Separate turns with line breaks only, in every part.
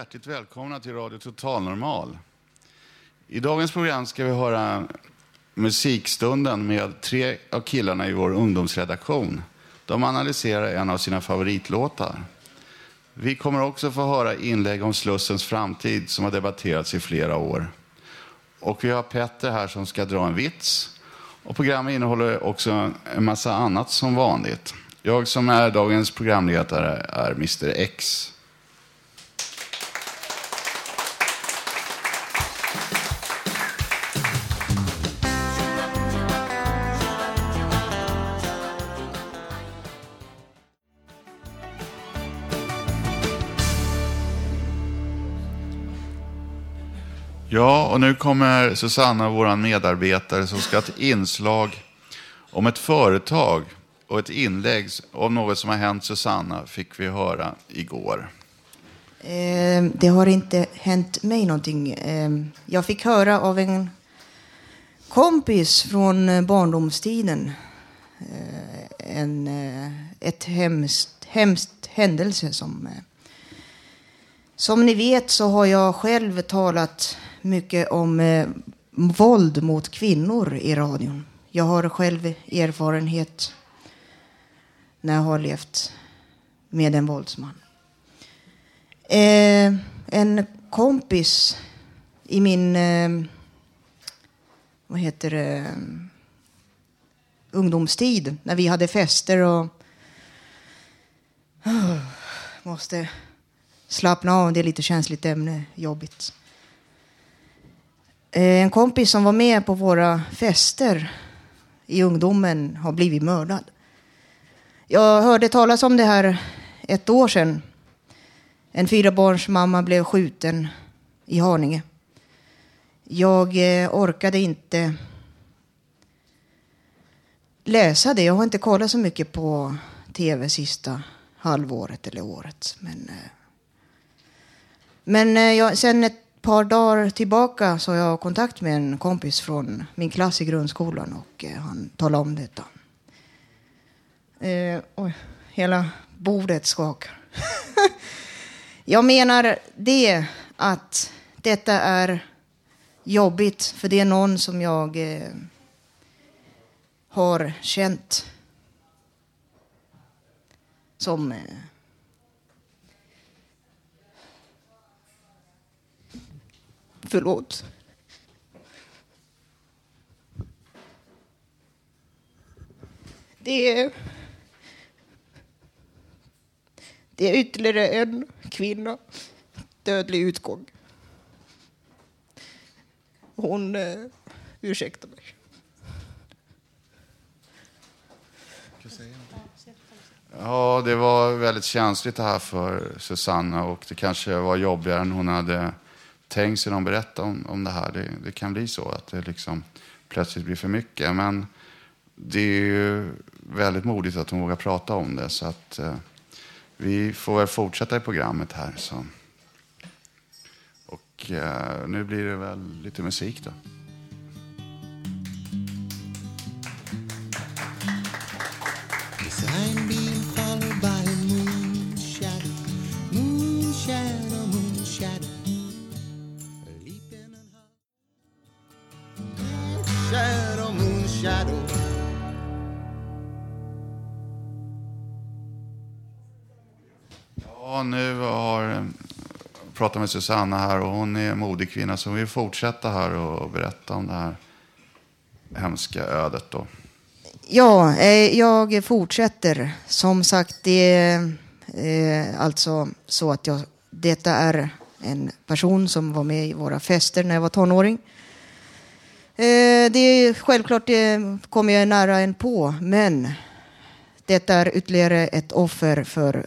Hjärtligt välkomna till Radio Total Normal. I dagens program ska vi höra musikstunden med tre av killarna i vår ungdomsredaktion. De analyserar en av sina favoritlåtar. Vi kommer också få höra inlägg om Slussens framtid som har debatterats i flera år. Och vi har Petter här som ska dra en vits. Och programmet innehåller också en massa annat som vanligt. Jag som är dagens programledare är Mr X. Ja, och nu kommer Susanna, vår medarbetare, som ska ha ett inslag om ett företag och ett inlägg om något som har hänt Susanna, fick vi höra igår.
Eh, det har inte hänt mig någonting. Eh, jag fick höra av en kompis från eh, barndomstiden eh, en, eh, ett hemskt, hemskt händelse som... Eh, som ni vet så har jag själv talat mycket om eh, våld mot kvinnor i radion. Jag har själv erfarenhet när jag har levt med en våldsman. Eh, en kompis i min, eh, vad heter det, ungdomstid, när vi hade fester och måste slappna av, det är lite känsligt ämne, jobbigt. Eh, en kompis som var med på våra fester i ungdomen har blivit mördad. Jag hörde talas om det här ett år sedan. En fyrabarnsmamma blev skjuten i Haninge. Jag eh, orkade inte läsa det. Jag har inte kollat så mycket på tv sista halvåret eller året. Men, eh, men jag, sen ett par dagar tillbaka så har jag kontakt med en kompis från min klass i grundskolan och eh, han talade om detta. Eh, oj, hela bordet skakar. jag menar det att detta är jobbigt för det är någon som jag eh, har känt som eh, Förlåt. Det är Det är ytterligare en kvinna. Dödlig utgång. Hon... Uh, ursäkta mig.
Ja, det var väldigt känsligt det här för Susanna och det kanske var jobbigare än hon hade Tänk sig när hon om, om det här. Det, det kan bli så att det liksom plötsligt blir för mycket. Men det är ju väldigt modigt att hon vågar prata om det. Så att, eh, vi får väl fortsätta i programmet här. Så. Och eh, nu blir det väl lite musik då. Pratar med Susanna här och hon är modekvinna så hon vill fortsätta här och berätta om det här hemska ödet då.
Ja, eh, jag fortsätter. Som sagt, det är eh, alltså så att jag, detta är en person som var med i våra fester när jag var tonåring. Eh, det är självklart, det kommer jag nära en på, men detta är ytterligare ett offer för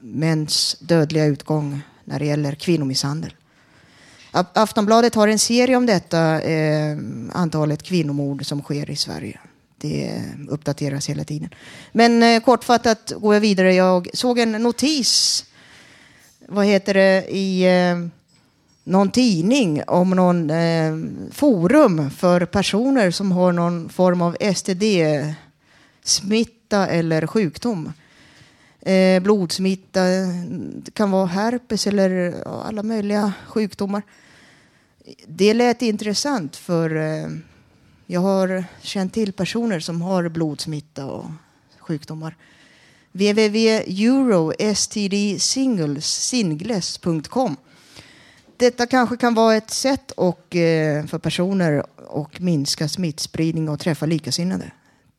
mäns dödliga utgång när det gäller kvinnomisshandel. Aftonbladet har en serie om detta, eh, antalet kvinnomord som sker i Sverige. Det eh, uppdateras hela tiden. Men eh, kortfattat går jag vidare. Jag såg en notis, vad heter det, i eh, någon tidning om någon eh, forum för personer som har någon form av STD-smitta eller sjukdom. Eh, blodsmitta, det kan vara herpes eller ja, alla möjliga sjukdomar. Det lät intressant för eh, jag har känt till personer som har blodsmitta och sjukdomar. www.eurostdsingles.com Detta kanske kan vara ett sätt och, eh, för personer att minska smittspridning och träffa likasinnade.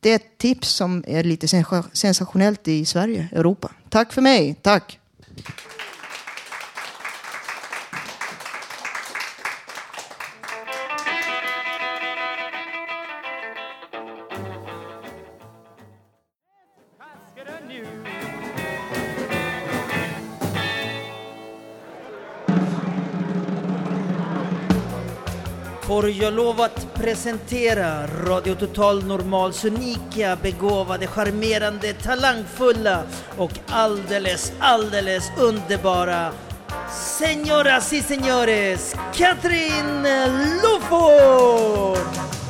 Det är ett tips som är lite sensationellt i Sverige, Europa. Tack för mig. Tack.
Får jag lov att presentera Radio Total Normals unika, begåvade, charmerande, talangfulla och alldeles, alldeles underbara Señoras y señores, Katrin Loford!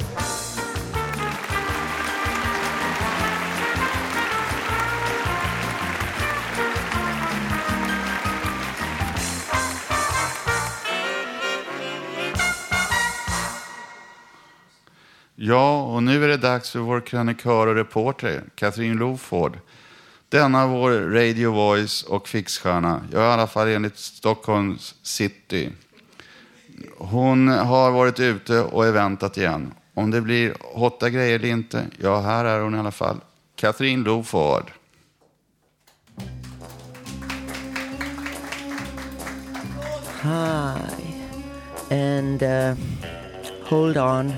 Ja, och nu är det dags för vår krönikör och reporter, Katrin Loford. Denna vår Radio Voice och fixstjärna, ja, i alla fall enligt Stockholms city. Hon har varit ute och eventat igen. Om det blir hotta grejer eller inte, ja, här är hon i alla fall. Katrin Loford.
Hi. And uh, hold on.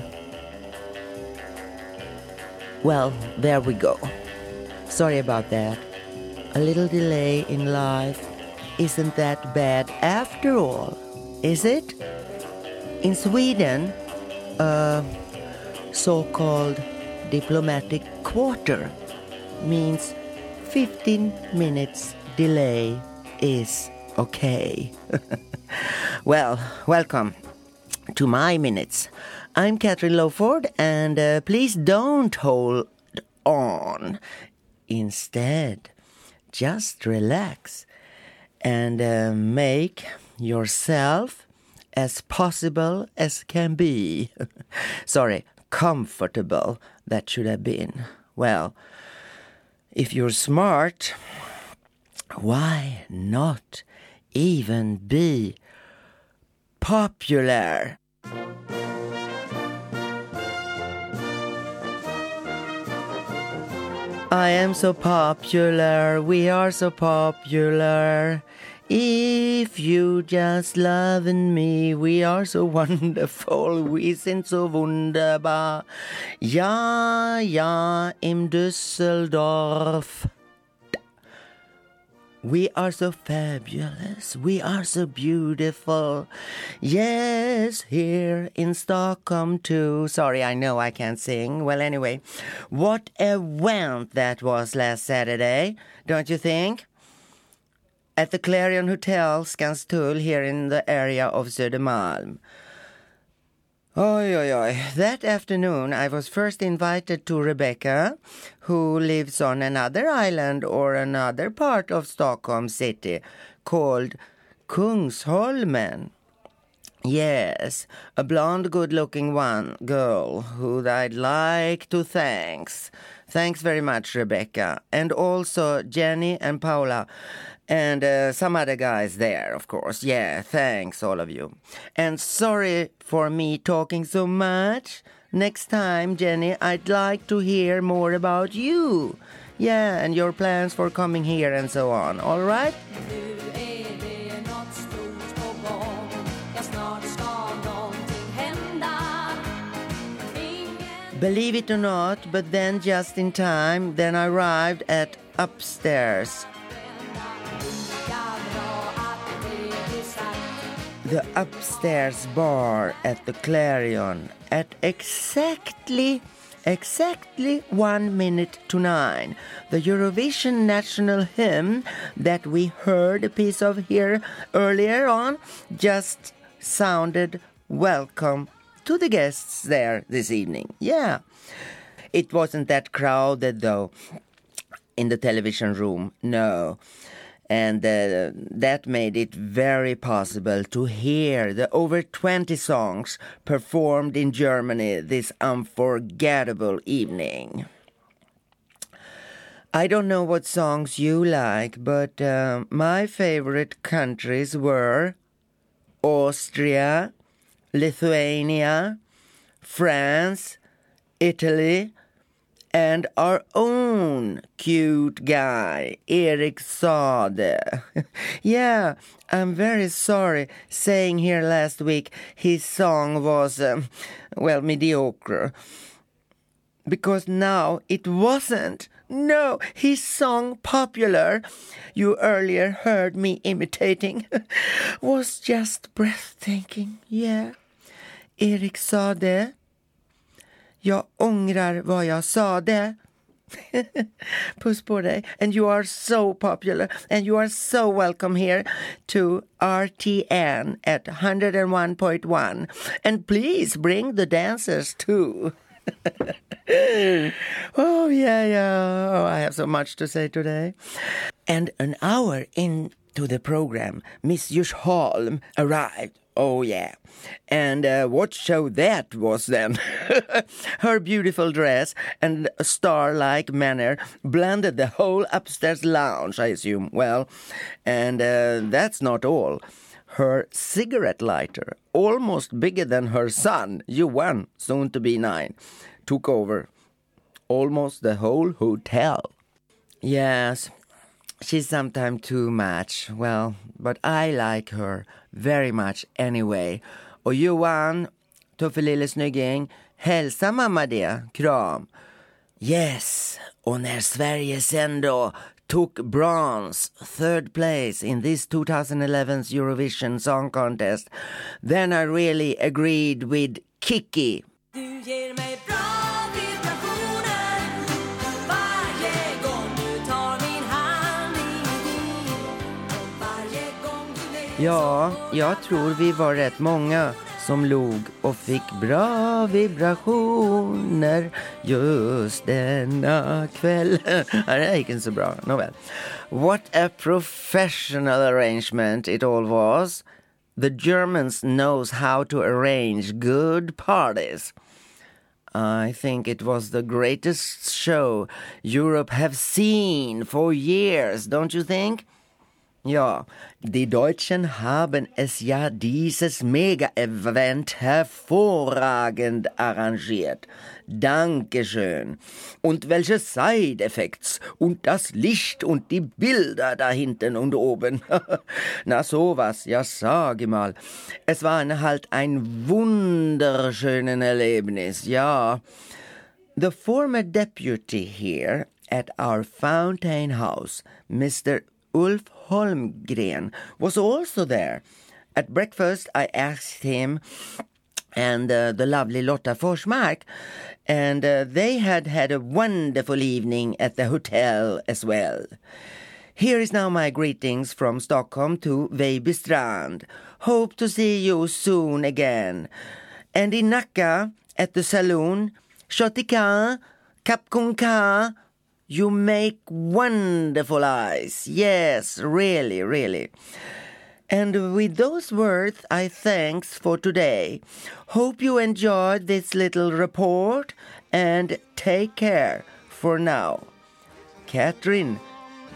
Well, there we go. Sorry about that. A little delay in life isn't that bad after all, is it? In Sweden, a so called diplomatic quarter means 15 minutes delay is okay. well, welcome to my minutes. I'm Catherine Lowford, and uh, please don't hold on. Instead, just relax and uh, make yourself as possible as can be. Sorry, comfortable, that should have been. Well, if you're smart, why not even be popular? I am so popular, we are so popular. If you just loving me, we are so wonderful, we sind so wunderbar. Ja, ja, im Düsseldorf. We are so fabulous. We are so beautiful. Yes, here in Stockholm too. Sorry, I know I can't sing. Well, anyway, what a event that was last Saturday, don't you think? At the Clarion Hotel, Skanstull, here in the area of Södermalm. Oi, oi, oi. That afternoon, I was first invited to Rebecca, who lives on another island or another part of Stockholm city called Kungsholmen. Yes, a blonde, good looking one girl who I'd like to thanks. Thanks very much, Rebecca. And also Jenny and Paula. And uh, some other guys there, of course. Yeah, thanks, all of you. And sorry for me talking so much. Next time, Jenny, I'd like to hear more about you. Yeah, and your plans for coming here and so on. All right? Believe it or not, but then just in time, then I arrived at upstairs. The upstairs bar at the Clarion at exactly exactly one minute to nine. The Eurovision national hymn that we heard a piece of here earlier on just sounded welcome to the guests there this evening. Yeah. It wasn't that crowded though in the television room. No. And uh, that made it very possible to hear the over 20 songs performed in Germany this unforgettable evening. I don't know what songs you like, but uh, my favorite countries were Austria, Lithuania, France, Italy, and our own cute guy, Erik Sade. yeah, I'm very sorry saying here last week his song was, um, well, mediocre. Because now it wasn't. No, his song Popular, you earlier heard me imitating, was just breathtaking. Yeah. Erik Sade Jag ångrar vad jag sade. Puss på dig. And you are so popular and you are so welcome here to RTN at 101.1. And please bring the dancers too. oh, yeah, yeah. Oh, I have so much to say today. And an hour into the program, Miss Djursholm arrived. Oh, yeah. And uh, what show that was then? Her beautiful dress and star like manner blended the whole upstairs lounge, I assume. Well, and uh, that's not all. Her cigarette lighter, almost bigger than her son, Johan, soon to be nine, took over almost the whole hotel. Yes, she's sometimes too much. Well, but I like her very much anyway. Och Johan, tuffe lille snygging, hälsa mamma det. Kram. Yes, och när Sverige sen då took bronze, third place in this 2011's Eurovision Song Contest, then I really agreed with Kiki. Ja, jag tror vi var rätt många som log och fick bra vibrationer just denna kväll. det det gick inte så bra. Nåväl. What a professional arrangement it all was. The Germans knows how to arrange good parties. I think it was the greatest show Europe have seen for years, don't you think? Ja, die Deutschen haben es ja dieses Mega-Event hervorragend arrangiert. Dankeschön. Und welche Side-Effects und das Licht und die Bilder da hinten und oben. Na sowas, ja sage mal. Es war halt ein wunderschönes Erlebnis, ja. The former deputy here at our Fountain House, Mr. Ulf Holmgren, was also there. At breakfast, I asked him and uh, the lovely Lotta Forsmark, and uh, they had had a wonderful evening at the hotel as well. Here is now my greetings from Stockholm to Vejbystrand. Hope to see you soon again. And in Nacka, at the saloon, Shotika, Kapkunka, you make wonderful eyes. Yes, really, really. And with those words, I thanks for today. Hope you enjoyed this little report and take care.
for now. Catherine,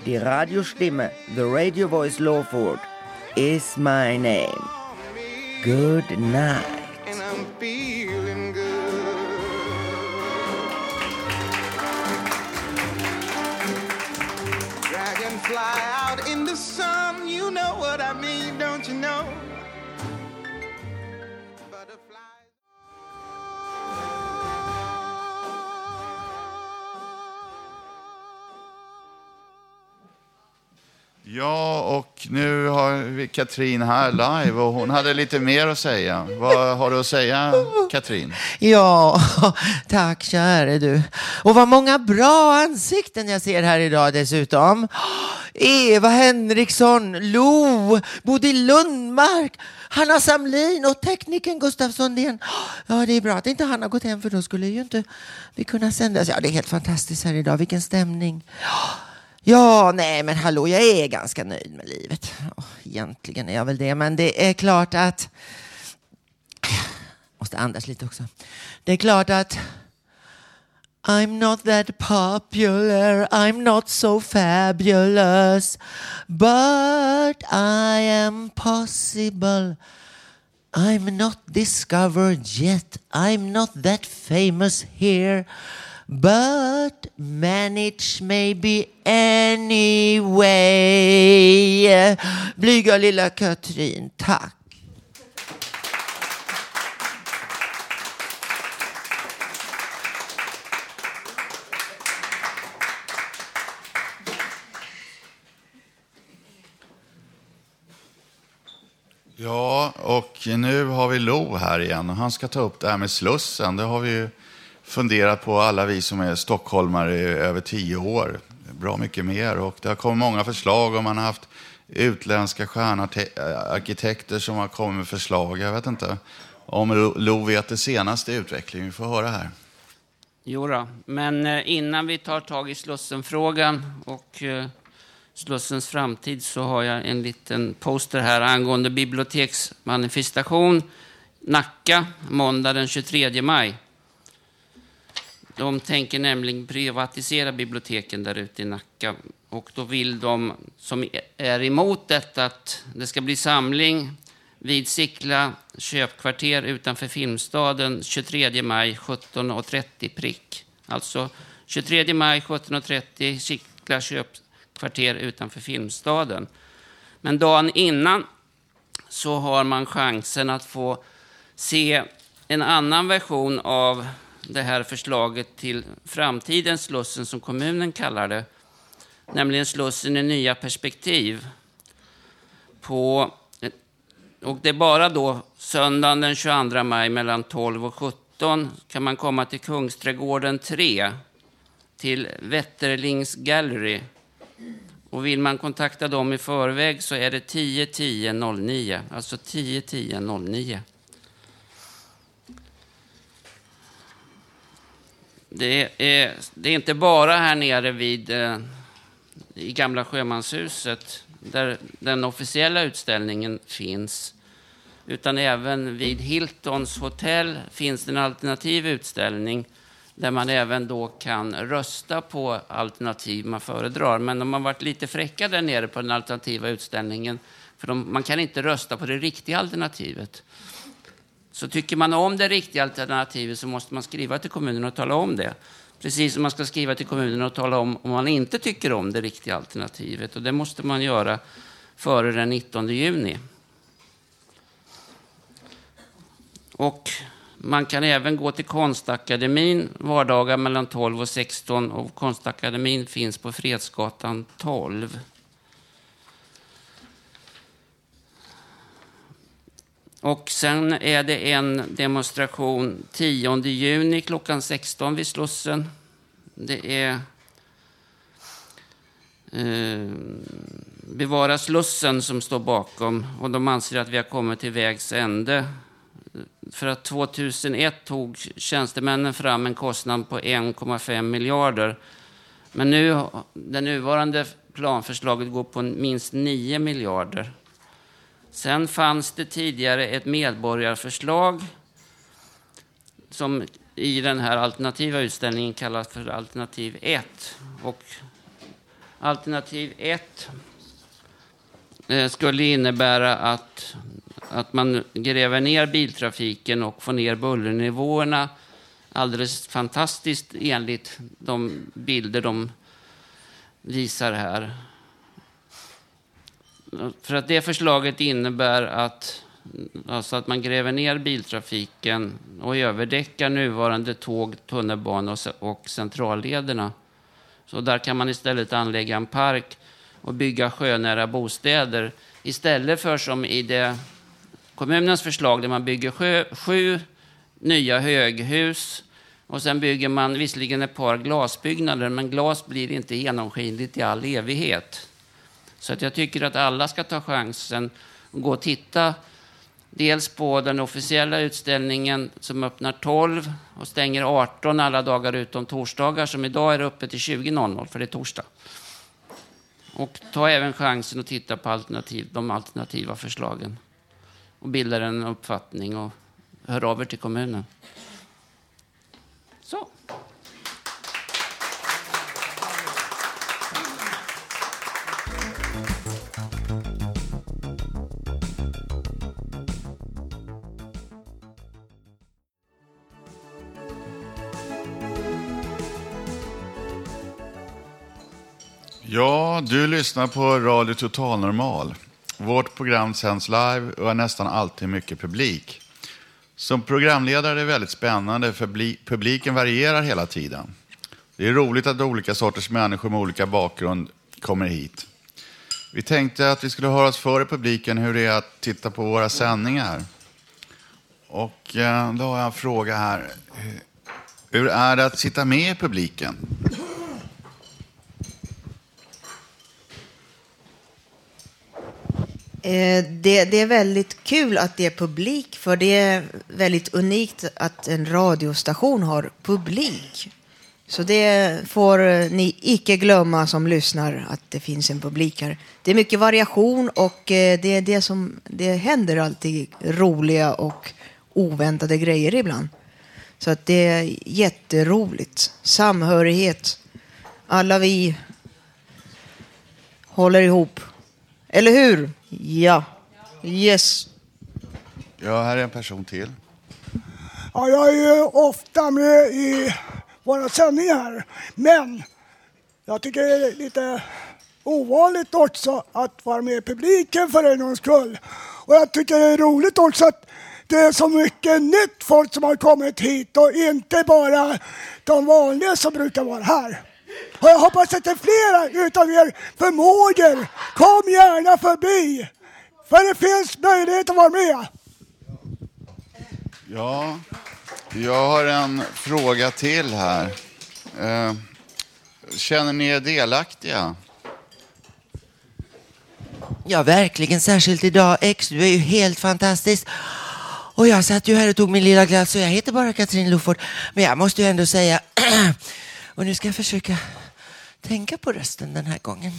die Radiostimme, the radio voice Lawford, is my name. Good night.
Dragonfly out in the sun, you know what I mean, don't you know?
Ja, och nu har vi Katrin här live och hon hade lite mer att säga. Vad har du att säga, Katrin?
Ja, tack käre du. Och vad många bra ansikten jag ser här idag dessutom. Eva Henriksson, Lo, Bodil Lundmark, Hanna Samlin och teknikern Gustaf Sundén. Ja, det är bra att inte han har gått hem för då skulle ju inte vi kunna sändas. Ja, det är helt fantastiskt här idag. Vilken stämning. Ja, nej men hallå, jag är ganska nöjd med livet. Oh, Egentligen är jag väl det, men det är klart att... Måste andas lite också. Det är klart att... I'm not that popular, I'm not so fabulous But I am possible I'm not discovered yet I'm not that famous here But manage maybe anyway Blyga lilla Katrin, tack
Ja, och nu har vi Lo här igen och han ska ta upp det här med Slussen. Det har vi ju funderat på alla vi som är stockholmare i över tio år. Bra mycket mer och det har kommit många förslag och man har haft utländska stjärnarkitekter som har kommit med förslag. Jag vet inte om Lo- vet det senaste utvecklingen. Vi får höra här.
Jo då, men eh, innan vi tar tag i Slussenfrågan och eh, Slussens framtid så har jag en liten poster här angående biblioteksmanifestation Nacka, måndag den 23 maj. De tänker nämligen privatisera biblioteken där ute i Nacka. Och då vill de som är emot detta att det ska bli samling vid Sickla köpkvarter utanför Filmstaden 23 maj 17.30 prick. Alltså 23 maj 17.30 Sickla köpkvarter utanför Filmstaden. Men dagen innan så har man chansen att få se en annan version av det här förslaget till framtidens Slussen som kommunen kallar det. Nämligen Slussen i nya perspektiv. På, och det är bara då söndagen den 22 maj mellan 12 och 17 kan man komma till Kungsträdgården 3 till Wetterlings Gallery. Och vill man kontakta dem i förväg så är det 10 10 09. Alltså 10 10 09. Det är, det är inte bara här nere vid eh, i gamla sjömanshuset där den officiella utställningen finns. Utan även vid Hiltons hotell finns det en alternativ utställning där man även då kan rösta på alternativ man föredrar. Men de har varit lite fräcka där nere på den alternativa utställningen. För de, man kan inte rösta på det riktiga alternativet. Så tycker man om det riktiga alternativet så måste man skriva till kommunen och tala om det. Precis som man ska skriva till kommunen och tala om om man inte tycker om det riktiga alternativet. Och det måste man göra före den 19 juni. Och man kan även gå till Konstakademin vardagar mellan 12 och 16 och Konstakademin finns på Fredsgatan 12. Och sen är det en demonstration 10 juni klockan 16 vid Slussen. Det är eh, Bevara Slussen som står bakom och de anser att vi har kommit till vägs ände. För att 2001 tog tjänstemännen fram en kostnad på 1,5 miljarder. Men nu, det nuvarande planförslaget går på minst 9 miljarder. Sen fanns det tidigare ett medborgarförslag som i den här alternativa utställningen kallas för alternativ 1. Och alternativ 1 eh, skulle innebära att, att man gräver ner biltrafiken och får ner bullernivåerna alldeles fantastiskt enligt de bilder de visar här. För att det förslaget innebär att, alltså att man gräver ner biltrafiken och överdäckar nuvarande tåg, tunnelbana och, centrallederna. Så där kan man istället anlägga en park och bygga sjönära bostäder istället för som i det kommunens förslag där man bygger sjö, sju nya höghus och sen bygger man visserligen ett par glasbyggnader men glas blir inte genomskinligt i all evighet. Så att jag tycker att alla ska ta chansen och gå och titta dels på den officiella utställningen som öppnar 12 och stänger 18 alla dagar utom torsdagar som idag är uppe till 20.00 för det är torsdag. Och ta även chansen att titta på alternativ, de alternativa förslagen och bilda en uppfattning och hör av er till kommunen.
Ja, du lyssnar på Radio Total Normal. Vårt program sänds live och har nästan alltid mycket publik. Som programledare är det väldigt spännande för publiken varierar hela tiden. Det är roligt att olika sorters människor med olika bakgrund kommer hit. Vi tänkte att vi skulle höra oss för i publiken hur det är att titta på våra sändningar. Och eh, då har jag en fråga här. Hur är det att sitta med i publiken?
Eh, det, det är väldigt kul att det är publik, för det är väldigt unikt att en radiostation har publik. Så det får ni icke glömma som lyssnar, att det finns en publik här. Det är mycket variation och eh, det är det som, det händer alltid roliga och oväntade grejer ibland. Så att det är jätteroligt. Samhörighet. Alla vi håller ihop. Eller hur? Ja. Yes.
Ja, här är en person till.
Ja, jag är ju ofta med i våra sändningar, men jag tycker det är lite ovanligt också att vara med i publiken för en gångs skull. Och jag tycker det är roligt också att det är så mycket nytt folk som har kommit hit och inte bara de vanliga som brukar vara här. Och jag hoppas att det är flera utav er förmågor. Kom gärna förbi, för det finns möjlighet att vara med.
Ja, jag har en fråga till här. Eh, Känner ni er delaktiga?
Ja, verkligen. Särskilt idag. X, du är ju helt fantastisk. Och jag satt ju här och tog min lilla glass och jag heter bara Katrin Loford. Men jag måste ju ändå säga, och nu ska jag försöka tänka på rösten den här gången.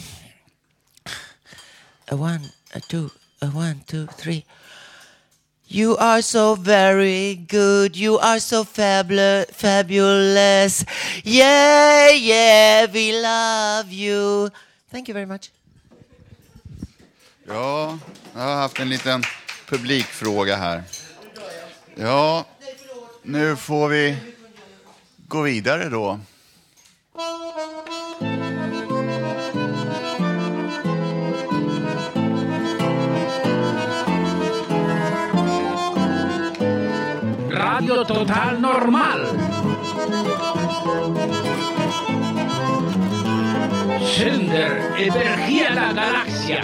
A one, a two, a one, two, three. You are so very good, you are so fabulous, fabulous. Yeah, yeah, we love you. Thank you very much.
Ja, jag har haft en liten publikfråga här. Ja, nu får vi gå vidare då.
Radio Total Normal. Sänder över la Galaxia.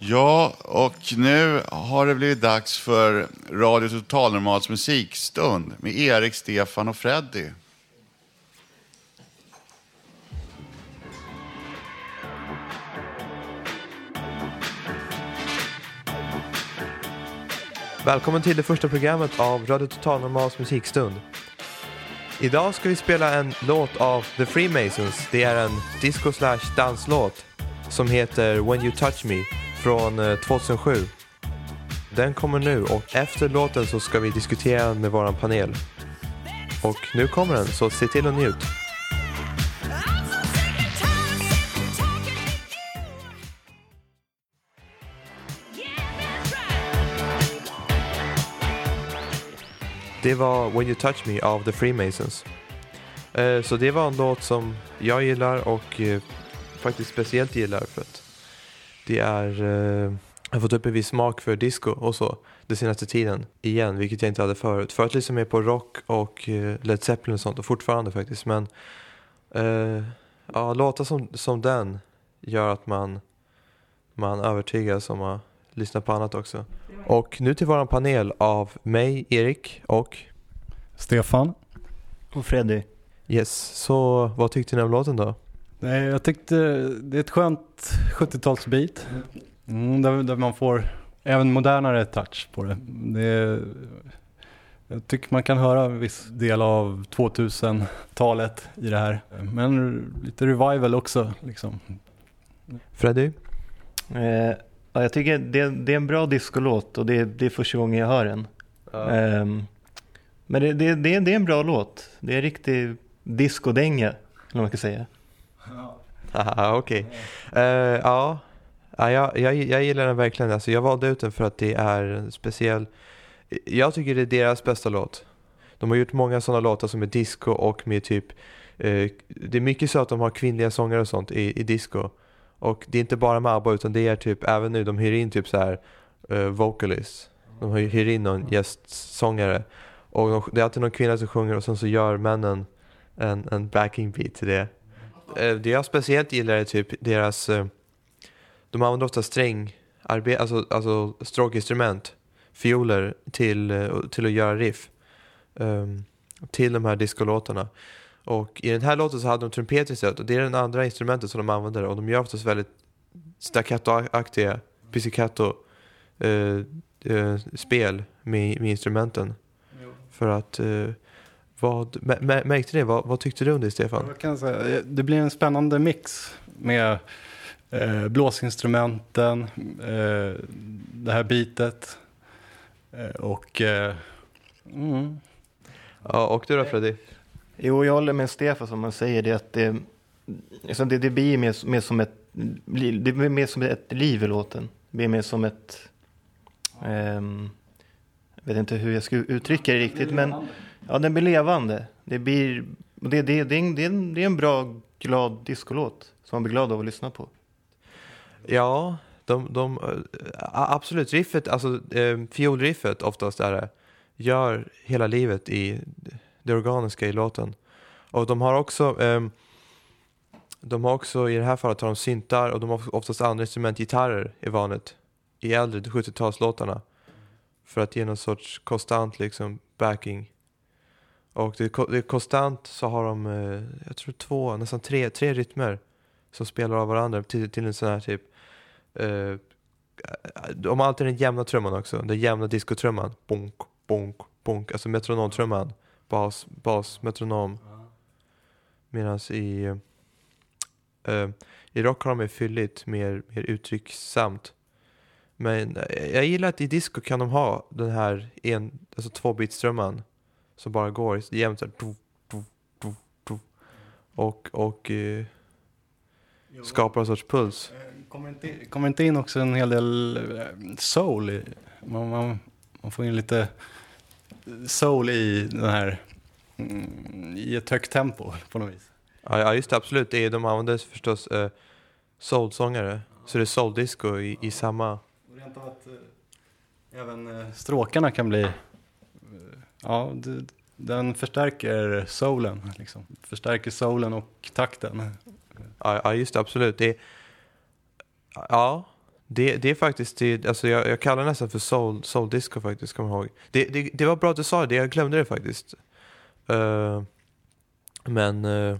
Ja, och nu har det blivit dags för Radio Totalnormals musikstund med Erik, Stefan och Freddy.
Välkommen till det första programmet av Radio Total Normals musikstund. Idag ska vi spela en låt av The Freemasons. Det är en disco slash danslåt. som heter When You Touch Me från eh, 2007. Den kommer nu och efter låten så ska vi diskutera med våran panel. Och nu kommer den, så se till att njut. Det var When You Touch Me av The Freemasons. Eh, Så det var en låt som jag gillar och eh, faktiskt speciellt gillar för att det är, eh, jag har fått upp en viss smak för disco och så den senaste tiden igen, vilket jag inte hade förut. Förut lyssnade liksom mer på rock och eh, Led Zeppelin och sånt och fortfarande faktiskt men eh, ja, låtar som, som den gör att man, man övertygas om att lyssna på annat också. Och nu till våran panel av mig, Erik och
Stefan.
Och Freddy.
Yes, så vad tyckte ni om låten då?
Nej, jag tyckte det är ett skönt 70-talsbeat. Mm, där, där man får även modernare touch på det. det är, jag tycker man kan höra en viss del av 2000-talet i det här. Men lite revival också liksom.
Freddy?
Eh, ja, jag tycker det, det är en bra discolåt och det, det är första gången jag hör den.
Ja.
Ehm, men det, det, det, det är en bra låt. Det är en riktig discodänga, eller vad man ska säga.
Haha, okej. Eh, ja, ja jag, jag, jag gillar den verkligen. Alltså, jag valde ut den för att det är en speciell... Jag tycker det är deras bästa låt. De har gjort många sådana låtar som är disco och med typ... Eh, det är mycket så att de har kvinnliga sångare och sånt i, i disco. Och det är inte bara med ABBA utan det är typ, även nu, de hyr in typ så här eh, uh, vocalist. De hyr in någon gästsångare. Och de, det är alltid någon kvinna som sjunger och sen så gör männen en, en backing beat till det. Uh, det jag speciellt gillar är typ deras, uh, de använder ofta sträng, alltså, alltså stråkinstrument, fioler till, till att göra riff. Um, till de här discolåtarna. Och i den här låten så hade de trumpet istället och det är den andra instrumentet som de använder och de gör oftast väldigt staccato-aktiga, pizzicato eh, eh, spel med, med instrumenten. För att, eh, vad, mä- mä- märkte ni, vad, vad tyckte du om det Stefan?
Jag kan säga, det blir en spännande mix med eh, blåsinstrumenten, eh, det här bitet eh, och... Eh, mm.
Ja, och du då Freddy?
Jo, jag håller med Stefan som man säger det att det, liksom det, det blir mer, mer som ett det blir mer som ett liv i låten. Det blir mer som ett ehm, jag vet inte hur jag ska uttrycka det riktigt men ja, den blir levande. Det blir det, det, det, är en, det, är en, det är en bra glad discolåt som man blir glad av att lyssna på.
Ja, de, de, eh, absolut, riffet, alltså eh, fiolriffet oftast är det, gör hela livet i det organiska i låten. Och de har också, ehm, de har också i det här fallet har de syntar och de har oftast andra instrument, gitarrer är vanligt i äldre 70-talslåtarna. För att ge någon sorts konstant liksom backing. Och det, är det är konstant så har de, eh, jag tror två, nästan tre, tre rytmer som spelar av varandra till, till en sån här typ eh, de har alltid den jämna trumman också, den jämna diskotrumman. Bonk, bonk, bonk. Alltså metronomtrumman. Bas, bas, metronom. Medan i, eh, i rock har de mer fylligt, mer, mer uttrycksamt. Men eh, jag gillar att i disco kan de ha den här en, alltså tvåbitstrumman som bara går jämnt så här, och, och eh, skapar en sorts puls.
Kommer inte, kommer inte in också en hel del eh, soul? Man, man, man får in lite soul i den här, mm, i ett högt tempo på något vis.
Ja, ja just det, absolut. Det är, de använder förstås eh, soulsångare. Så det är soul-disco i, i samma...
Rent av att eh, även eh, stråkarna kan bli, eh, ja, det, den förstärker soulen, liksom. Förstärker soulen och takten.
Ja, ja just det, absolut. Det är, ja, det, det är faktiskt, det, alltså jag, jag kallar det nästan för soul, soul disco faktiskt, kommer jag ihåg. Det, det, det var bra att du sa det, jag glömde det faktiskt. Uh, men, uh,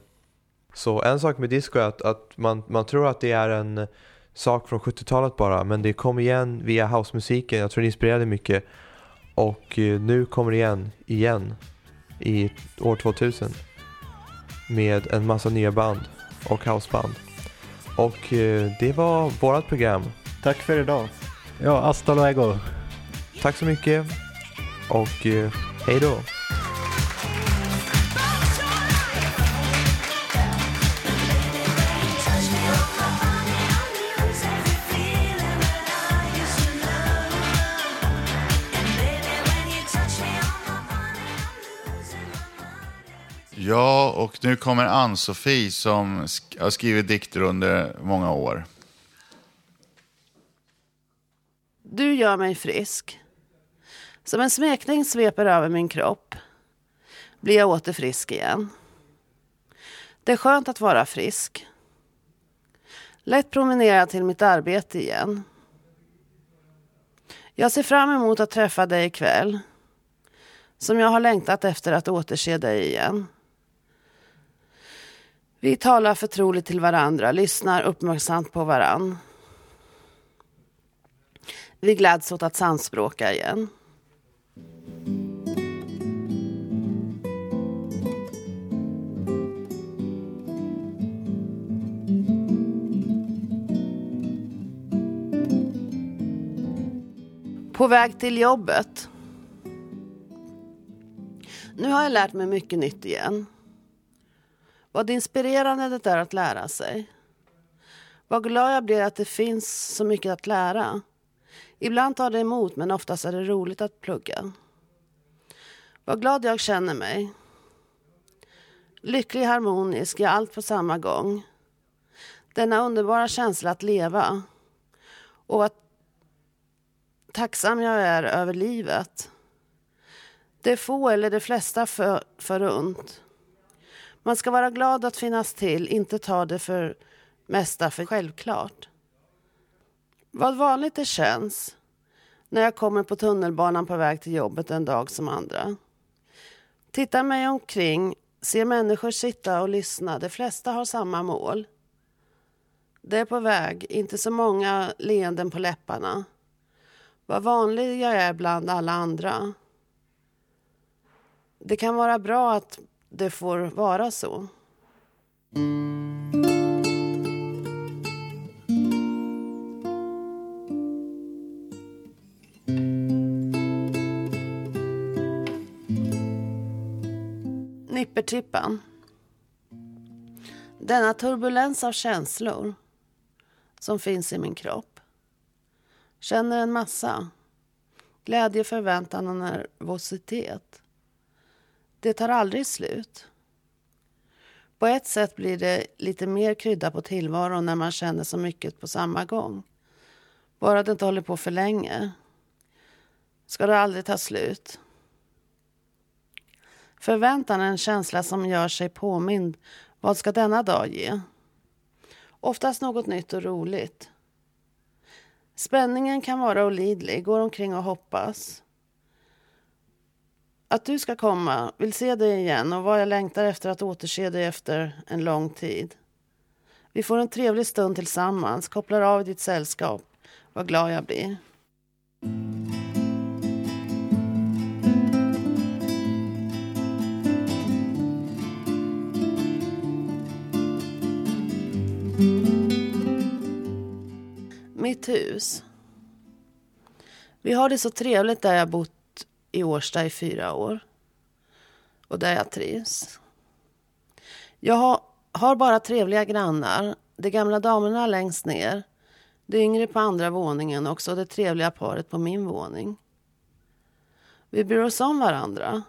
så en sak med disco är att, att man, man tror att det är en sak från 70-talet bara, men det kom igen via housemusiken, jag tror det inspirerade mycket. Och uh, nu kommer det igen, igen, i år 2000. Med en massa nya band och houseband. Och det var vårt program.
Tack för idag.
Ja, hasta luego.
Tack så mycket. Och eh, hej då.
Ja, och nu kommer Ann-Sofie som sk- har skrivit dikter under många år.
Du gör mig frisk. Som en smekning sveper över min kropp blir jag åter frisk igen. Det är skönt att vara frisk. Lätt promenera till mitt arbete igen. Jag ser fram emot att träffa dig ikväll. Som jag har längtat efter att återse dig igen. Vi talar förtroligt till varandra, lyssnar uppmärksamt på varann. Vi gläds åt att sandspråka igen. På väg till jobbet. Nu har jag lärt mig mycket nytt igen. Vad inspirerande det är att lära sig. Vad glad jag blir att det finns så mycket att lära. Ibland tar det emot men oftast är det roligt att plugga. Vad glad jag känner mig. Lycklig, harmonisk, ja allt på samma gång. Denna underbara känsla att leva. Och vad tacksam jag är över livet. Det få eller de flesta för, förunt. Man ska vara glad att finnas till, inte ta det för mesta för självklart. Vad vanligt det känns när jag kommer på tunnelbanan på väg till jobbet en dag som andra. Tittar mig omkring, ser människor sitta och lyssna. De flesta har samma mål. Det är på väg, inte så många leenden på läpparna. Vad vanlig jag är bland alla andra. Det kan vara bra att det får vara så. Nippertippan. Denna turbulens av känslor som finns i min kropp. Känner en massa. Glädje, förväntan och nervositet. Det tar aldrig slut. På ett sätt blir det lite mer krydda på tillvaron när man känner så mycket på samma gång. Bara det inte håller på för länge. Ska det aldrig ta slut. Förväntan är en känsla som gör sig påmind. Vad ska denna dag ge? Oftast något nytt och roligt. Spänningen kan vara olidlig, går omkring och hoppas. Att du ska komma, vill se dig igen och vad jag längtar efter att återse dig efter en lång tid. Vi får en trevlig stund tillsammans, kopplar av i ditt sällskap. Vad glad jag blir. Mitt hus. Vi har det så trevligt där jag bott i Årsta i fyra år. Och där jag trivs. Jag har, har bara trevliga grannar. De gamla damerna längst ner. De yngre på andra våningen och så det trevliga paret på min våning. Vi bryr oss om varandra.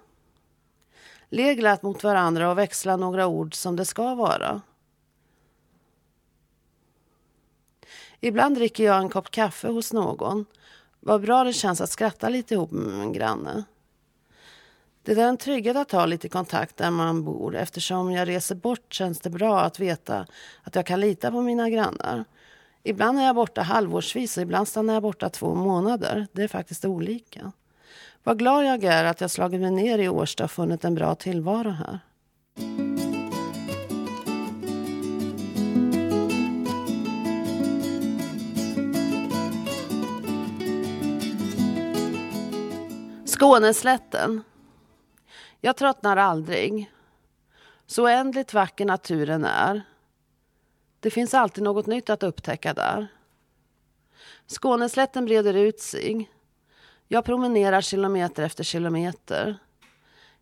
Ler glatt mot varandra och växlar några ord som det ska vara. Ibland dricker jag en kopp kaffe hos någon. Vad bra det känns att skratta lite ihop med min granne. Det är en trygghet att ha lite kontakt där man bor. Eftersom jag reser bort känns det bra att veta att jag kan lita på mina grannar. Ibland är jag borta halvårsvis och ibland stannar jag borta två månader. Det är faktiskt olika. Vad glad jag är att jag slagit mig ner i Årsta och funnit en bra tillvaro här. Skåneslätten. Jag tröttnar aldrig. Så oändligt vacker naturen är. Det finns alltid något nytt att upptäcka där. Skåneslätten breder ut sig. Jag promenerar kilometer efter kilometer.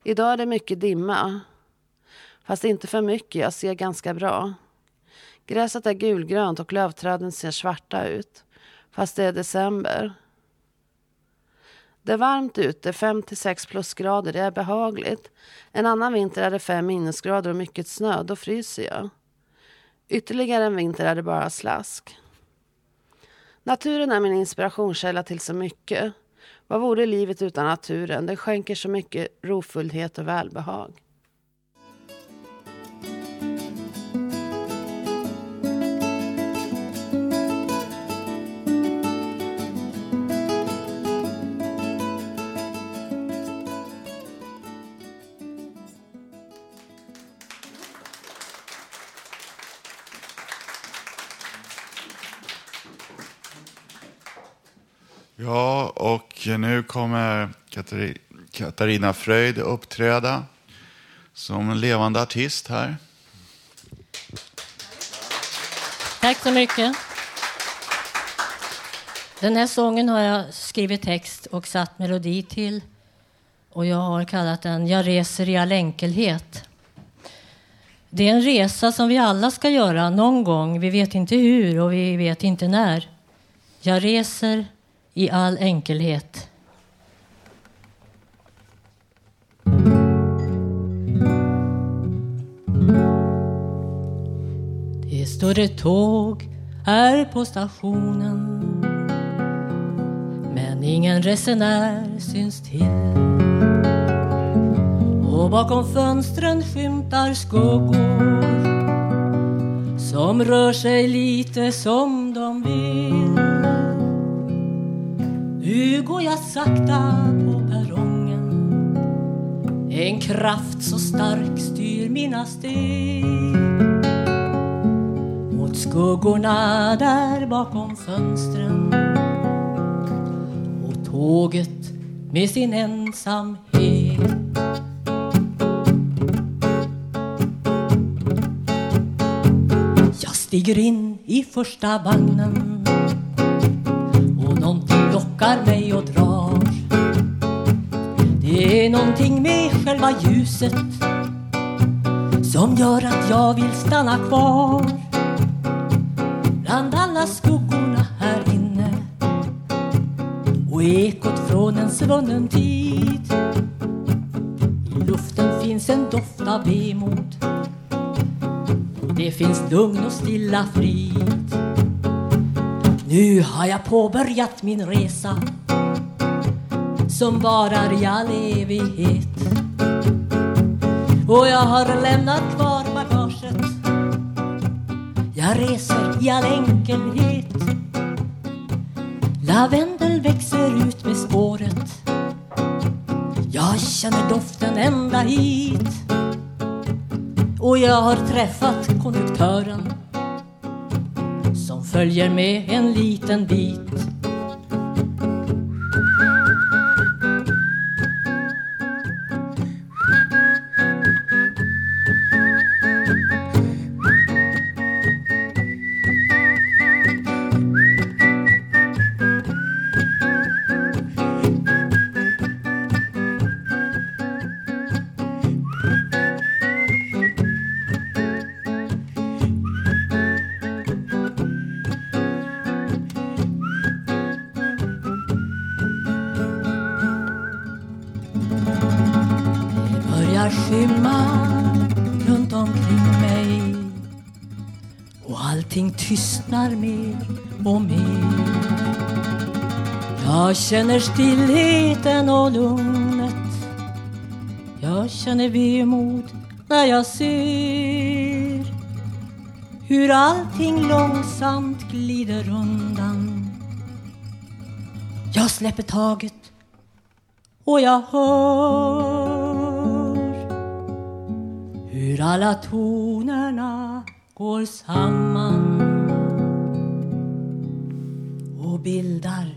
Idag är det mycket dimma. Fast inte för mycket, jag ser ganska bra. Gräset är gulgrönt och lövträden ser svarta ut. Fast det är december. Det är varmt ute, 5-6 plusgrader. Det är behagligt. En annan vinter är det 5 minusgrader och mycket snö. Då fryser jag. Ytterligare en vinter är det bara slask. Naturen är min inspirationskälla till så mycket. Vad vore livet utan naturen? Den skänker så mycket rofullhet och välbehag.
Ja, och nu kommer Katarina Fröjd uppträda som en levande artist här.
Tack så mycket. Den här sången har jag skrivit text och satt melodi till. Och jag har kallat den Jag reser i all enkelhet. Det är en resa som vi alla ska göra någon gång. Vi vet inte hur och vi vet inte när. Jag reser i all enkelhet. Det står ett tåg här på stationen men ingen resenär syns till. Och bakom fönstren skymtar skuggor som rör sig lite som de vill. Nu går jag sakta på perrongen. En kraft så stark styr mina steg. Mot skuggorna där bakom fönstren. Och tåget med sin ensamhet. Jag stiger in i första vagnen lockar mig och drar. Det är någonting med själva ljuset som gör att jag vill stanna kvar bland alla skuggorna här inne och ekot från en svunnen tid. I luften finns en doft av vemod det finns lugn och stilla frid. Nu har jag påbörjat min resa som varar i all evighet. Och jag har lämnat kvar bagaget. Jag reser i all enkelhet. Lavendel växer ut med spåret. Jag känner doften ända hit. Och jag har träffat konduktören följer med en liten bit. Känner stillheten och lugnet. Jag känner vemod när jag ser hur allting långsamt glider undan. Jag släpper taget och jag hör hur alla tonerna går samman och bildar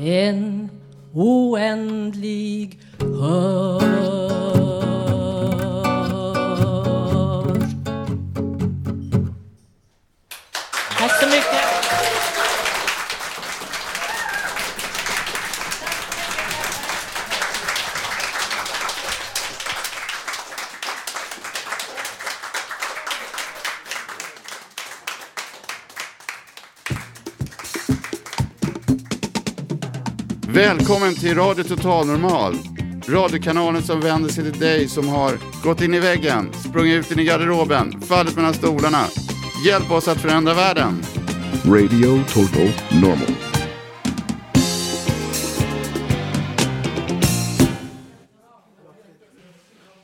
en oändlig hör.
Välkommen till Radio Total Normal. Radiokanalen som vänder sig till dig som har gått in i väggen, sprungit ut in i garderoben, fallit mellan stolarna. Hjälp oss att förändra världen.
Radio Total Normal.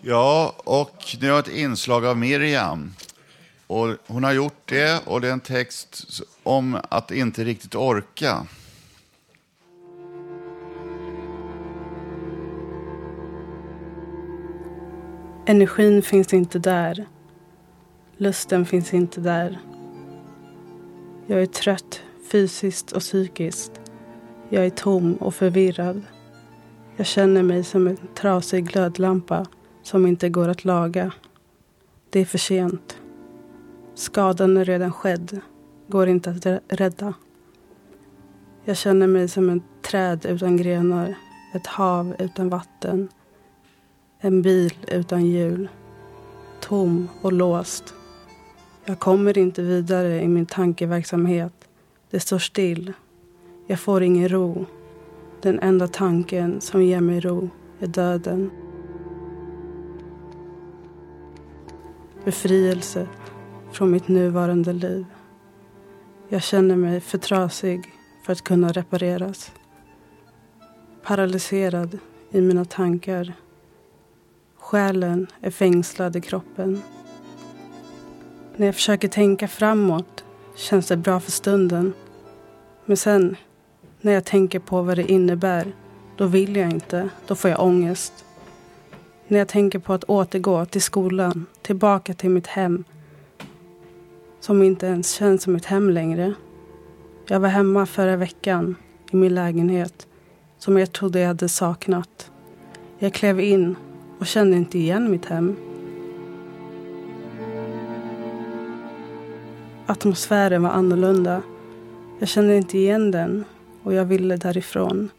Ja, och nu har ett inslag av Miriam. Och hon har gjort det och det är en text om att inte riktigt orka.
Energin finns inte där. Lusten finns inte där. Jag är trött fysiskt och psykiskt. Jag är tom och förvirrad. Jag känner mig som en trasig glödlampa som inte går att laga. Det är för sent. Skadan är redan skedd. Går inte att rädda. Jag känner mig som ett träd utan grenar. Ett hav utan vatten. En bil utan hjul. Tom och låst. Jag kommer inte vidare i min tankeverksamhet. Det står still. Jag får ingen ro. Den enda tanken som ger mig ro är döden. Befrielse från mitt nuvarande liv. Jag känner mig för trasig för att kunna repareras. Paralyserad i mina tankar. Själen är fängslad i kroppen. När jag försöker tänka framåt känns det bra för stunden. Men sen, när jag tänker på vad det innebär, då vill jag inte. Då får jag ångest. När jag tänker på att återgå till skolan, tillbaka till mitt hem som inte ens känns som ett hem längre. Jag var hemma förra veckan i min lägenhet som jag trodde jag hade saknat. Jag klev in och kände inte igen mitt hem. Atmosfären var annorlunda. Jag kände inte igen den och jag ville därifrån.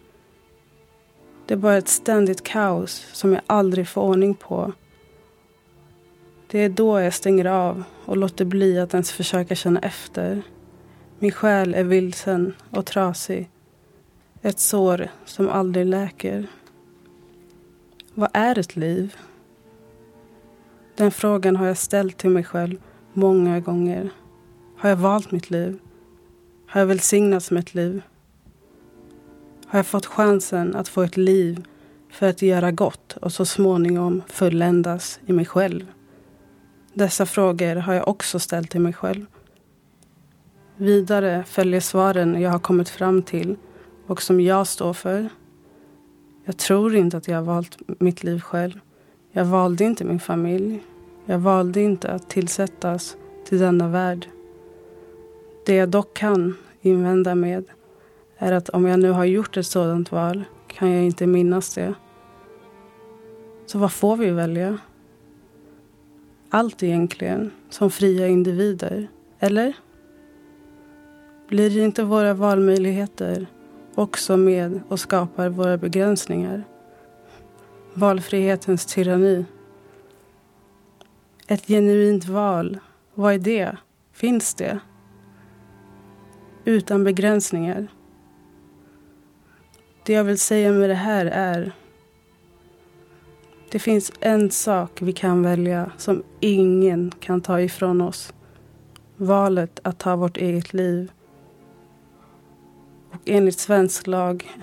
Det är bara ett ständigt kaos som jag aldrig får ordning på. Det är då jag stänger av och låter bli att ens försöka känna efter. Min själ är vilsen och trasig. Ett sår som aldrig läker. Vad är ett liv? Den frågan har jag ställt till mig själv många gånger. Har jag valt mitt liv? Har jag välsignats med ett liv? Har jag fått chansen att få ett liv för att göra gott och så småningom fulländas i mig själv? Dessa frågor har jag också ställt till mig själv. Vidare följer svaren jag har kommit fram till och som jag står för. Jag tror inte att jag har valt mitt liv själv. Jag valde inte min familj. Jag valde inte att tillsättas till denna värld. Det jag dock kan invända med är att om jag nu har gjort ett sådant val kan jag inte minnas det. Så vad får vi välja? Allt egentligen, som fria individer. Eller? Blir inte våra valmöjligheter också med och skapar våra begränsningar? Valfrihetens tyranni. Ett genuint val, vad är det? Finns det? Utan begränsningar. Det jag vill säga med det här är det finns en sak vi kan välja som ingen kan ta ifrån oss. Valet att ta vårt eget liv. Och enligt svensk lag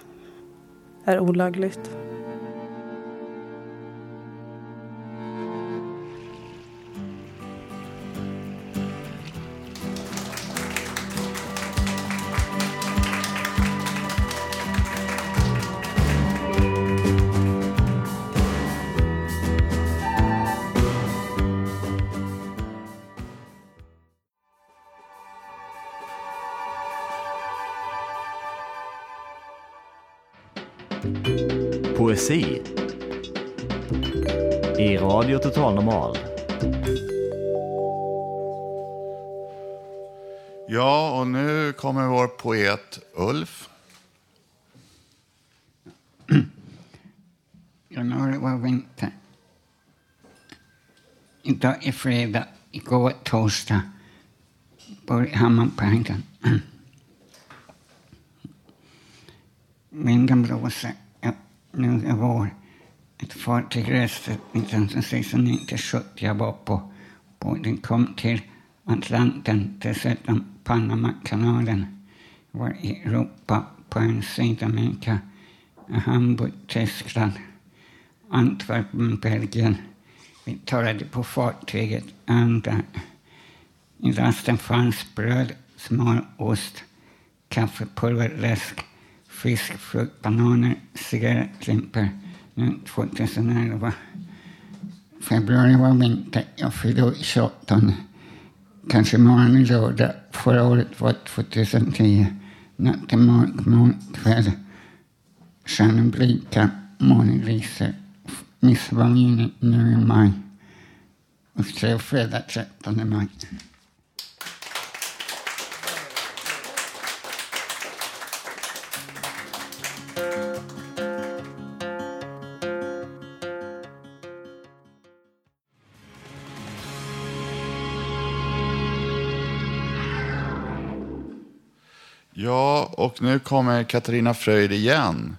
är olagligt.
Poesi i Radio Total Normal.
Ja, och nu kommer vår poet Ulf.
Januari var vinter. Idag är fredag, igår torsdag. Bor i Hammarbyhöjden. vindblåser ja, nu var vår. Ett fartyg reste 1969 till 70. Jag var på, på den kom till Atlanten, dessutom Panamakanalen. Jag var i Europa på en Sydamerika, Hamburg, Tyskland, Antwerpen, Belgien. Vi talade på fartyget andra. I lasten fanns bröd, smalost, kaffepulver, läsk, fisk, frukt, bananer, cigarettlimpor. Nu 2011. Februari var vinter. Jag fyllde år 28. Kanske imorgon är lördag. Förra året var 2010. Natt mörk, mörk kväll. Stjärnor blinkar, månen lyser. Midsommar nu i maj. Och så är fredag 13 maj.
Och nu kommer Katarina Fröjd igen.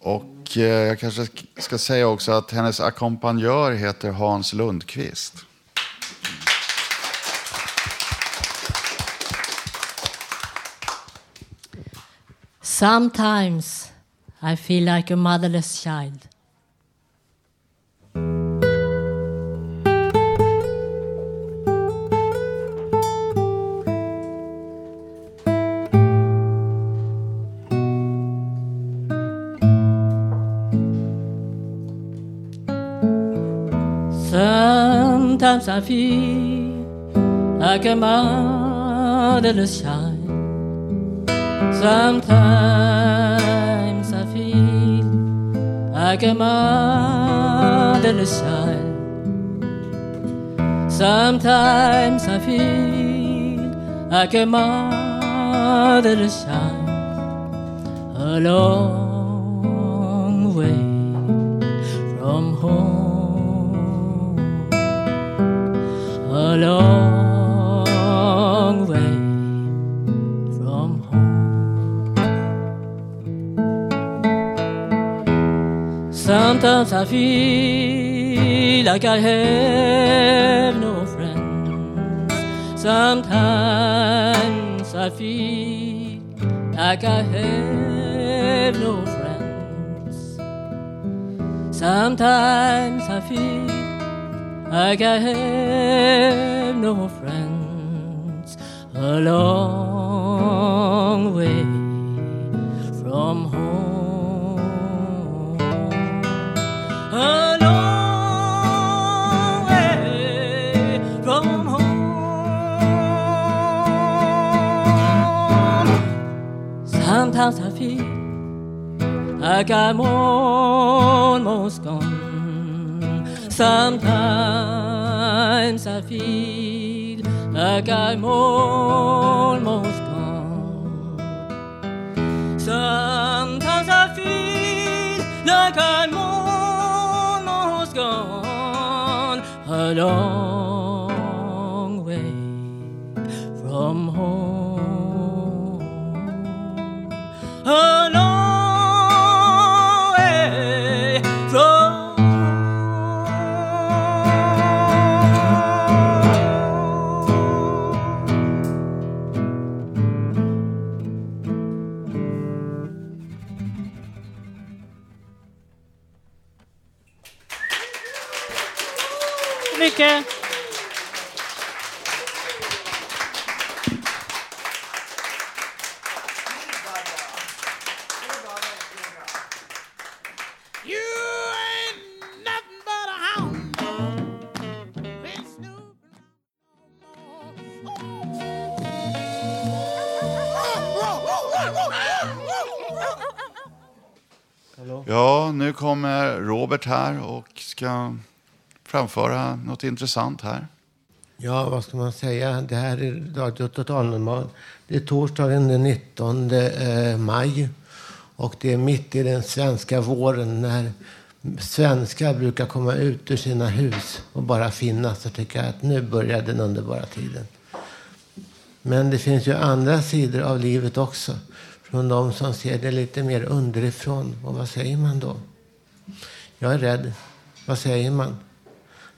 Och eh, jag kanske ska säga också att hennes ackompanjör heter Hans Lundqvist.
Sometimes I feel like a motherless child. Sometimes I feel like a motherless child. Sometimes I feel like a motherless child. Sometimes I feel like a motherless child. A long feel like I have no friends. Sometimes I feel like I have no friends. Sometimes I feel like I have no friends. A feel like I'm almost gone. Sometimes I feel like I'm almost gone. Sometimes I feel like I'm almost gone.
Framföra något intressant här.
Ja, vad ska man säga? Det här är Radio Totalnormal. Det är torsdagen den 19 eh, maj. Och det är mitt i den svenska våren när svenskar brukar komma ut ur sina hus och bara finnas och tycka att nu börjar den underbara tiden. Men det finns ju andra sidor av livet också. Från de som ser det lite mer underifrån. Och vad säger man då? Jag är rädd. Vad säger man?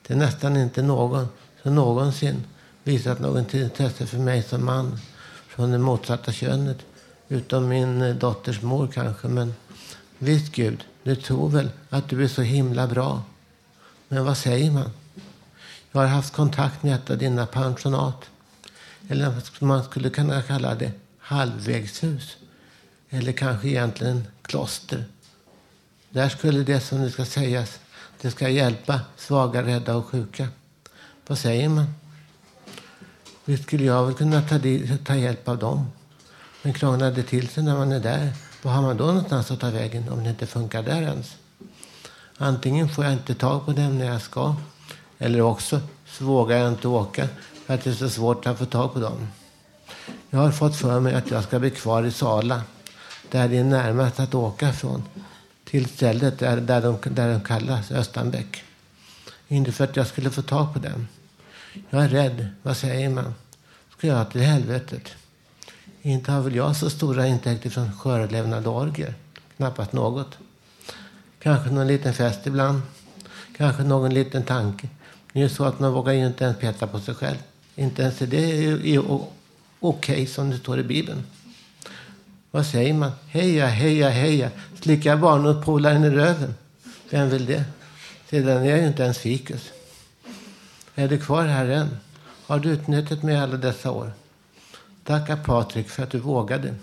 Det är nästan inte någon som någonsin visat något intresse för mig som man från det motsatta könet. Utom min eh, dotters mor kanske. Men visst Gud, du tror väl att du är så himla bra. Men vad säger man? Jag har haft kontakt med ett av dina pensionat. Eller man skulle kunna kalla det halvvägshus. Eller kanske egentligen kloster. Där skulle det som nu ska sägas, det ska hjälpa svaga, rädda och sjuka. Vad säger man? Visst skulle jag väl kunna ta, ta hjälp av dem. Men krånglar det till sig när man är där, vad har man då någonstans att ta vägen om det inte funkar där ens? Antingen får jag inte tag på dem när jag ska, eller också så vågar jag inte åka för att det är så svårt att få tag på dem. Jag har fått för mig att jag ska bli kvar i Sala, där det är närmast att åka från, till stället där, där, de, där de kallas Östanbäck. Inte för att jag skulle få tag på dem. Jag är rädd. Vad säger man? Ska jag till helvetet? Inte har väl jag så stora intäkter från skörlevnad och orger. Knappast något. Kanske någon liten fest ibland. Kanske någon liten tanke. Det är ju så att man vågar ju inte ens peta på sig själv. Inte ens det är ju är okej som det står i Bibeln. Vad säger man? Heja, heja, heja. Slicka barnåtpolaren i röven. Vem vill det? Sedan är jag ju inte ens fikus. Är du kvar här än? Har du utnyttjat mig alla dessa år? Tacka Patrik för att du vågade.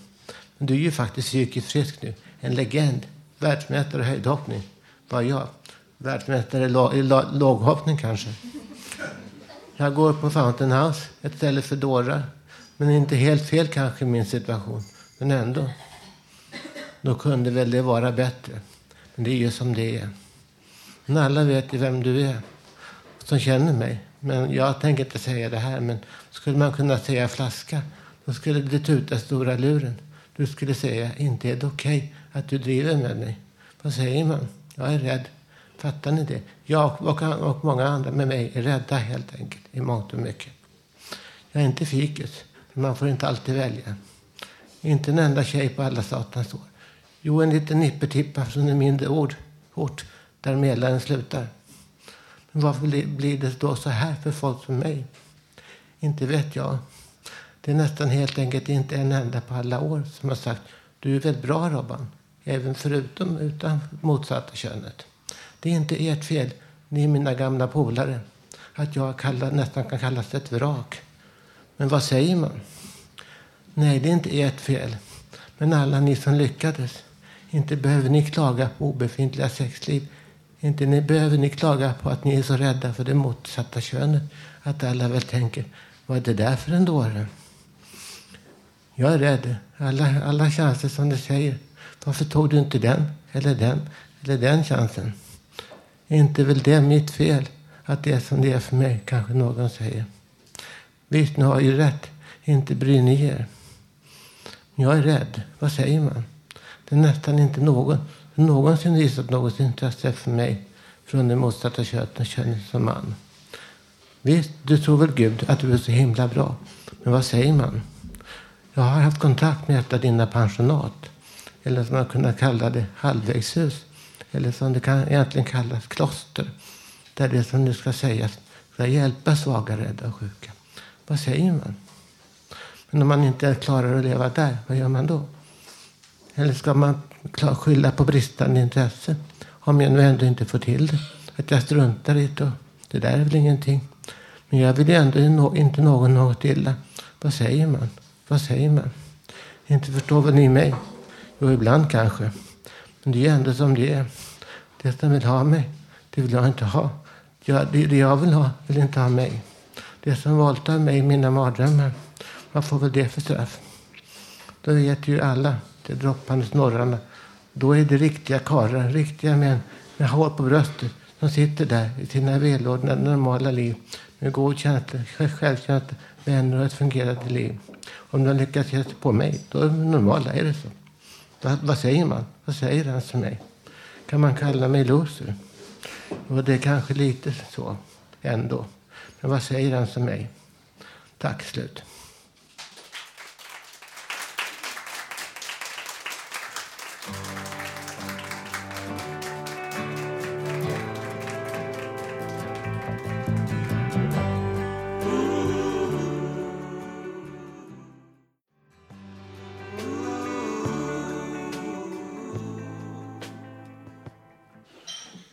Men du är ju faktiskt psykiskt frisk nu. En legend. Världsmästare i höjdhoppning. Vad jag. Världsmästare i, låghoppning kanske. Jag går på Fountain House, ett ställe för dårar. Men inte helt fel kanske i min situation. Men ändå. Då kunde väl det vara bättre. Men det är ju som det är. Men alla vet ju vem du är. Som känner mig. Men jag tänker inte säga det här. Men skulle man kunna säga flaska. Då skulle det tuta stora luren. Du skulle säga, inte är det okej att du driver med mig. Vad säger man? Jag är rädd. Fattar ni det? Jag och, och många andra med mig är rädda helt enkelt. I mångt och mycket. Jag är inte fikus. Men man får inte alltid välja. Inte en enda tjej på alla satans år. Jo, en liten nippertippa från en mindre ord, ort där medlaren slutar. Men varför blir det då så här för folk som mig? Inte vet jag. Det är nästan helt enkelt inte en enda på alla år som har sagt du är väl bra Robban, även förutom utan motsatta könet. Det är inte ert fel, ni är mina gamla polare, att jag kallar, nästan kan kallas ett vrak. Men vad säger man? Nej, det är inte ert fel. Men alla ni som lyckades, inte behöver ni klaga på obefintliga sexliv. Inte ni behöver ni klaga på att ni är så rädda för det motsatta könet. Att alla väl tänker, vad är det där för en dåre? Jag är rädd. Alla, alla chanser som du säger. Varför tog du inte den, eller den, eller den chansen? Är inte väl det mitt fel? Att det är som det är för mig, kanske någon säger. Visst, ni har ju rätt. Inte bryr ni er. Jag är rädd. Vad säger man? Det är nästan inte någon som någonsin visat något intresse för mig från det motsatta könet könet som man. Visst, du tror väl Gud att du är så himla bra. Men vad säger man? Jag har haft kontakt med ett av dina pensionat. Eller som man kunde kalla det halvvägshus. Eller som det kan egentligen kallas kloster. Där det som nu ska sägas ska hjälpa svaga, rädda och sjuka. Vad säger man? Men om man inte klarar att leva där, vad gör man då? Eller ska man skylla på bristande intresse? Om jag nu ändå inte får till det. Att jag struntar i det. och Det där är väl ingenting. Men jag vill ju ändå inte någon något illa. Vad säger man? Vad säger man? Inte förstår väl ni mig? Jo, ibland kanske. Men det är ju ändå som det är. Det som vill ha mig, det vill jag inte ha. Jag, det, det jag vill ha vill inte ha mig. Det som våldtar mig mina mardrömmar, vad får väl det för straff? Då vet ju alla, det droppande snorrarna. Då är det riktiga karlar, riktiga män med hår på bröstet som sitter där i sina välordnade normala liv med god känsla, självkänsla, vänner och ett fungerande liv. Om de lyckas ge sig på mig, då är de normala. Är det så? Vad, vad säger man? Vad säger han till mig? Kan man kalla mig loser? Och det är kanske lite så ändå. Men vad säger han till mig? Tack, slut.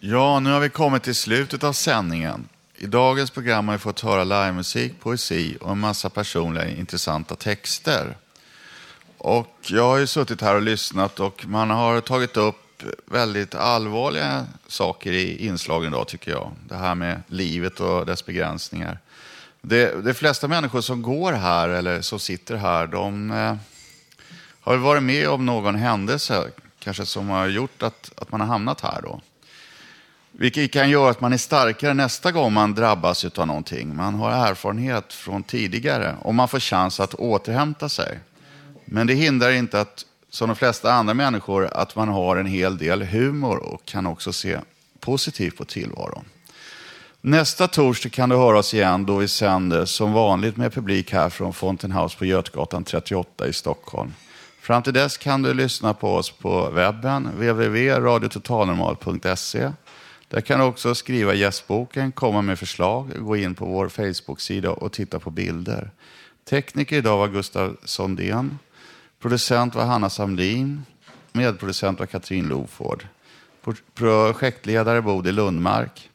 Ja, nu har vi kommit till slutet av sändningen. I dagens program har vi fått höra livemusik, poesi och en massa personliga intressanta texter. Och jag har ju suttit här och lyssnat och man har tagit upp väldigt allvarliga saker i inslagen idag tycker jag. Det här med livet och dess begränsningar. Det, de flesta människor som går här eller som sitter här, de eh, har varit med om någon händelse kanske som har gjort att, att man har hamnat här då. Vilket kan göra att man är starkare nästa gång man drabbas av någonting. Man har erfarenhet från tidigare och man får chans att återhämta sig. Men det hindrar inte att, som de flesta andra människor, att man har en hel del humor och kan också se positivt på tillvaron. Nästa torsdag kan du höra oss igen då vi sänder som vanligt med publik här från Fountain House på Götgatan 38 i Stockholm. Fram till dess kan du lyssna på oss på webben, www.radiototalnormal.se. Där kan du också skriva gästboken, komma med förslag, gå in på vår Facebook-sida och titta på bilder. Tekniker idag var Gustav Sondén. Producent var Hanna Samlin. Medproducent var Katrin Loford. Projektledare Bodil Lundmark.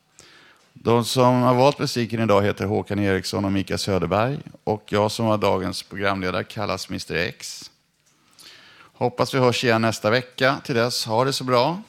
De som har valt musiken idag heter Håkan Eriksson och Mika Söderberg. Och jag som var dagens programledare kallas Mr X. Hoppas vi hörs igen nästa vecka. Till dess, ha det så bra.